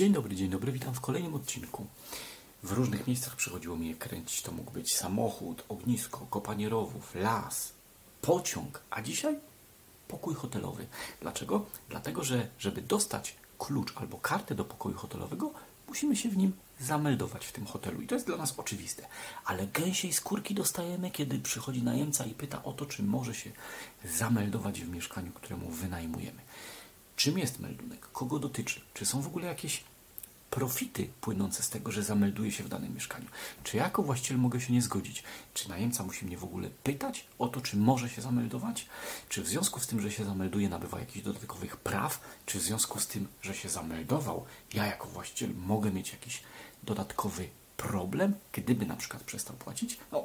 Dzień dobry, dzień dobry, witam w kolejnym odcinku. W różnych miejscach przychodziło mi je kręcić. To mógł być samochód, ognisko, kopanie rowów, las, pociąg, a dzisiaj pokój hotelowy. Dlaczego? Dlatego, że żeby dostać klucz albo kartę do pokoju hotelowego, musimy się w nim zameldować w tym hotelu. I to jest dla nas oczywiste. Ale gęsiej skórki dostajemy, kiedy przychodzi najemca i pyta o to, czy może się zameldować w mieszkaniu, któremu wynajmujemy. Czym jest meldunek? Kogo dotyczy? Czy są w ogóle jakieś profity płynące z tego, że zamelduję się w danym mieszkaniu? Czy ja jako właściciel mogę się nie zgodzić? Czy najemca musi mnie w ogóle pytać o to, czy może się zameldować? Czy w związku z tym, że się zamelduje, nabywa jakichś dodatkowych praw? Czy w związku z tym, że się zameldował, ja jako właściciel mogę mieć jakiś dodatkowy problem, gdyby na przykład przestał płacić? No,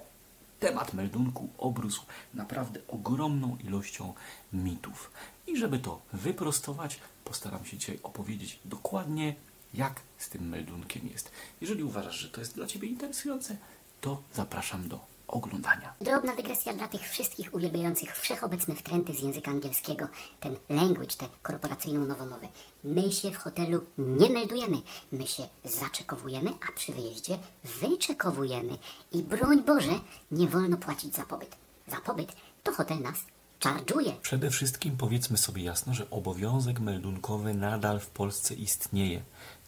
temat meldunku obrósł naprawdę ogromną ilością mitów. I żeby to wyprostować, postaram się dzisiaj opowiedzieć dokładnie, jak z tym meldunkiem jest. Jeżeli uważasz, że to jest dla Ciebie interesujące, to zapraszam do oglądania. Drobna dygresja dla tych wszystkich uwielbiających wszechobecne wtręty z języka angielskiego, ten language, te korporacyjno-nowomowy. My się w hotelu nie meldujemy, my się zaczekowujemy, a przy wyjeździe wyczekowujemy. I broń Boże, nie wolno płacić za pobyt. Za pobyt to hotel nas czarżuje. Przede wszystkim powiedzmy sobie jasno, że obowiązek meldunkowy nadal w Polsce istnieje.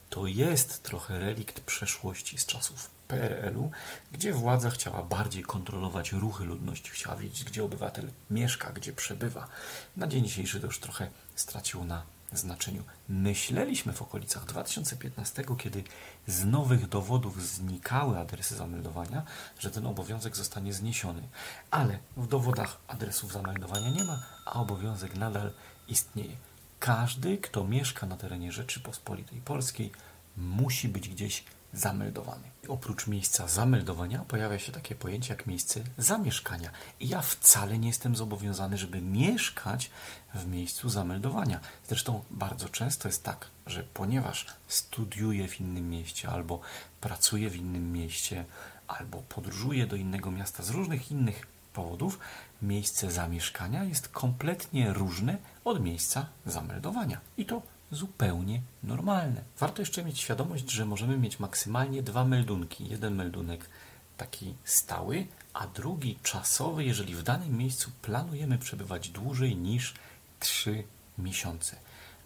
To jest trochę relikt przeszłości z czasów PRL-u, gdzie władza chciała bardziej kontrolować ruchy ludności, chciała wiedzieć, gdzie obywatel mieszka, gdzie przebywa. Na dzień dzisiejszy to już trochę straciło na znaczeniu. Myśleliśmy w okolicach 2015, kiedy z nowych dowodów znikały adresy zameldowania, że ten obowiązek zostanie zniesiony. Ale w dowodach adresów zameldowania nie ma, a obowiązek nadal istnieje. Każdy, kto mieszka na terenie Rzeczypospolitej Polskiej, musi być gdzieś zameldowany. Oprócz miejsca zameldowania pojawia się takie pojęcie jak miejsce zamieszkania. I ja wcale nie jestem zobowiązany, żeby mieszkać w miejscu zameldowania. Zresztą bardzo często jest tak, że ponieważ studiuję w innym mieście, albo pracuję w innym mieście, albo podróżuję do innego miasta z różnych innych powodów, miejsce zamieszkania jest kompletnie różne od miejsca zameldowania. I to zupełnie normalne. Warto jeszcze mieć świadomość, że możemy mieć maksymalnie dwa meldunki. Jeden meldunek taki stały, a drugi czasowy, jeżeli w danym miejscu planujemy przebywać dłużej niż 3 miesiące.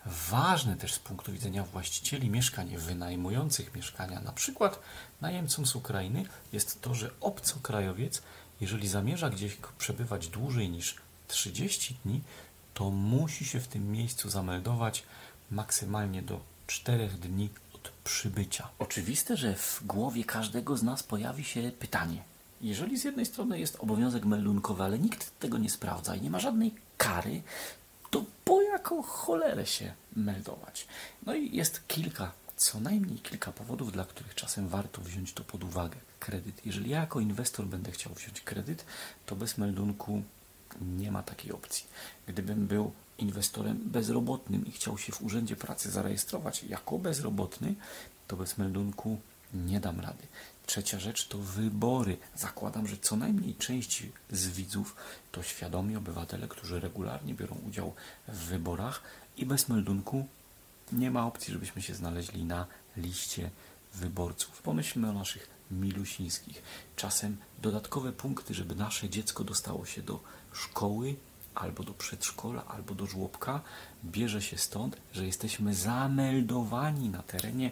Ważne też z punktu widzenia właścicieli mieszkań wynajmujących mieszkania, na przykład najemcom z Ukrainy, jest to, że obcokrajowiec, jeżeli zamierza gdzieś przebywać dłużej niż 30 dni, to musi się w tym miejscu zameldować maksymalnie do 4 dni od przybycia. Oczywiste, że w głowie każdego z nas pojawi się pytanie. Jeżeli z jednej strony jest obowiązek meldunkowy, ale nikt tego nie sprawdza i nie ma żadnej kary, to po jaką cholerę się meldować? No i jest kilka, co najmniej kilka powodów, dla których czasem warto wziąć to pod uwagę. Kredyt. Jeżeli ja jako inwestor będę chciał wziąć kredyt, to bez meldunku nie ma takiej opcji. Gdybym był inwestorem bezrobotnym i chciał się w Urzędzie Pracy zarejestrować jako bezrobotny, to bez meldunku nie dam rady. Trzecia rzecz to wybory. Zakładam, że co najmniej część z widzów to świadomi obywatele, którzy regularnie biorą udział w wyborach i bez meldunku nie ma opcji, żebyśmy się znaleźli na liście wyborców. Pomyślmy o naszych milusińskich. Czasem dodatkowe punkty, żeby nasze dziecko dostało się do szkoły, albo do przedszkola, albo do żłobka, bierze się stąd, że jesteśmy zameldowani na terenie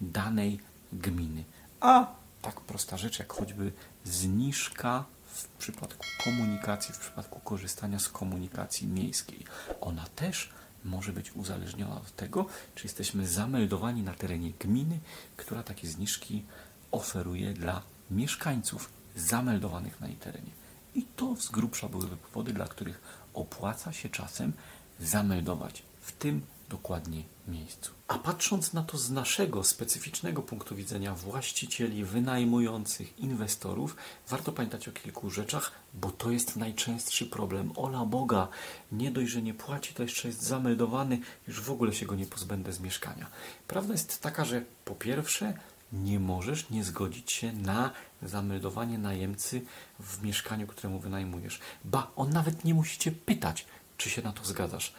danej gminy. A tak prosta rzecz, jak choćby zniżka w przypadku komunikacji, w przypadku korzystania z komunikacji miejskiej. Ona też może być uzależniona od tego, czy jesteśmy zameldowani na terenie gminy, która takie zniżki oferuje dla mieszkańców zameldowanych na jej terenie. I to z grubsza byłyby powody, dla których opłaca się czasem zameldować w tym dokładnie miejscu. A patrząc na to z naszego specyficznego punktu widzenia właścicieli, wynajmujących, inwestorów, warto pamiętać o kilku rzeczach, bo to jest najczęstszy problem. Ola Boga, nie dość, że nie płaci, to jeszcze jest zameldowany, już w ogóle się go nie pozbędę z mieszkania. Prawda jest taka, że po pierwsze, nie możesz nie zgodzić się na zameldowanie najemcy w mieszkaniu, któremu wynajmujesz. Ba, on nawet nie musi cię pytać, czy się na to zgadzasz.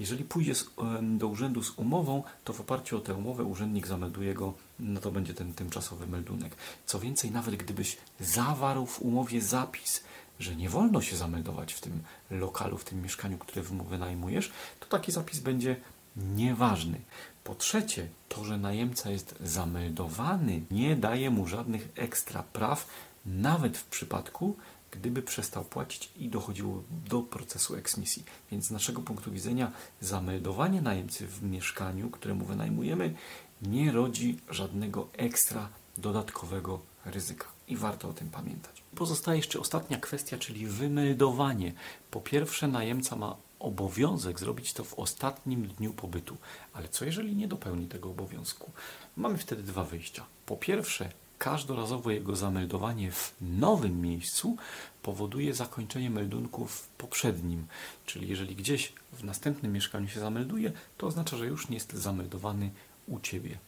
Jeżeli pójdzie em, do urzędu z umową, to w oparciu o tę umowę urzędnik zamelduje go, no to będzie ten tymczasowy meldunek. Co więcej, nawet gdybyś zawarł w umowie zapis, że nie wolno się zameldować w tym lokalu, w tym mieszkaniu, które wynajmujesz, to taki zapis będzie nieważny. Po trzecie, to, że najemca jest zameldowany, nie daje mu żadnych ekstra praw, nawet w przypadku, gdyby przestał płacić i dochodziło do procesu eksmisji. Więc z naszego punktu widzenia zameldowanie najemcy w mieszkaniu, któremu wynajmujemy, nie rodzi żadnego ekstra dodatkowego ryzyka. I warto o tym pamiętać. Pozostaje jeszcze ostatnia kwestia, czyli wymeldowanie. Po pierwsze, najemca ma obowiązek zrobić to w ostatnim dniu pobytu. Ale co jeżeli nie dopełni tego obowiązku? Mamy wtedy dwa wyjścia. Po pierwsze, każdorazowo jego zameldowanie w nowym miejscu powoduje zakończenie meldunku w poprzednim. Czyli jeżeli gdzieś w następnym mieszkaniu się zamelduje, to oznacza, że już nie jest zameldowany u Ciebie.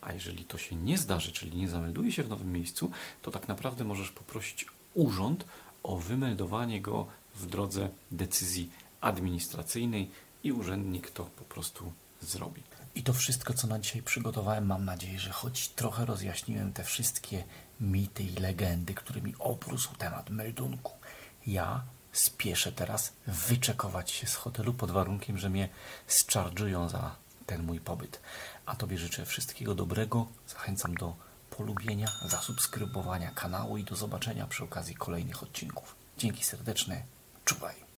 A jeżeli to się nie zdarzy, czyli nie zamelduje się w nowym miejscu, to tak naprawdę możesz poprosić urząd o wymeldowanie go w drodze decyzji administracyjnej i urzędnik to po prostu zrobi. I to wszystko, co na dzisiaj przygotowałem, mam nadzieję, że choć trochę rozjaśniłem te wszystkie mity i legendy, którymi obrósł temat meldunku. Ja spieszę teraz wyczekować się z hotelu pod warunkiem, że mnie zczarżują za ten mój pobyt. A Tobie życzę wszystkiego dobrego. Zachęcam do polubienia, zasubskrybowania kanału i do zobaczenia przy okazji kolejnych odcinków. Dzięki serdeczne. Czuwaj.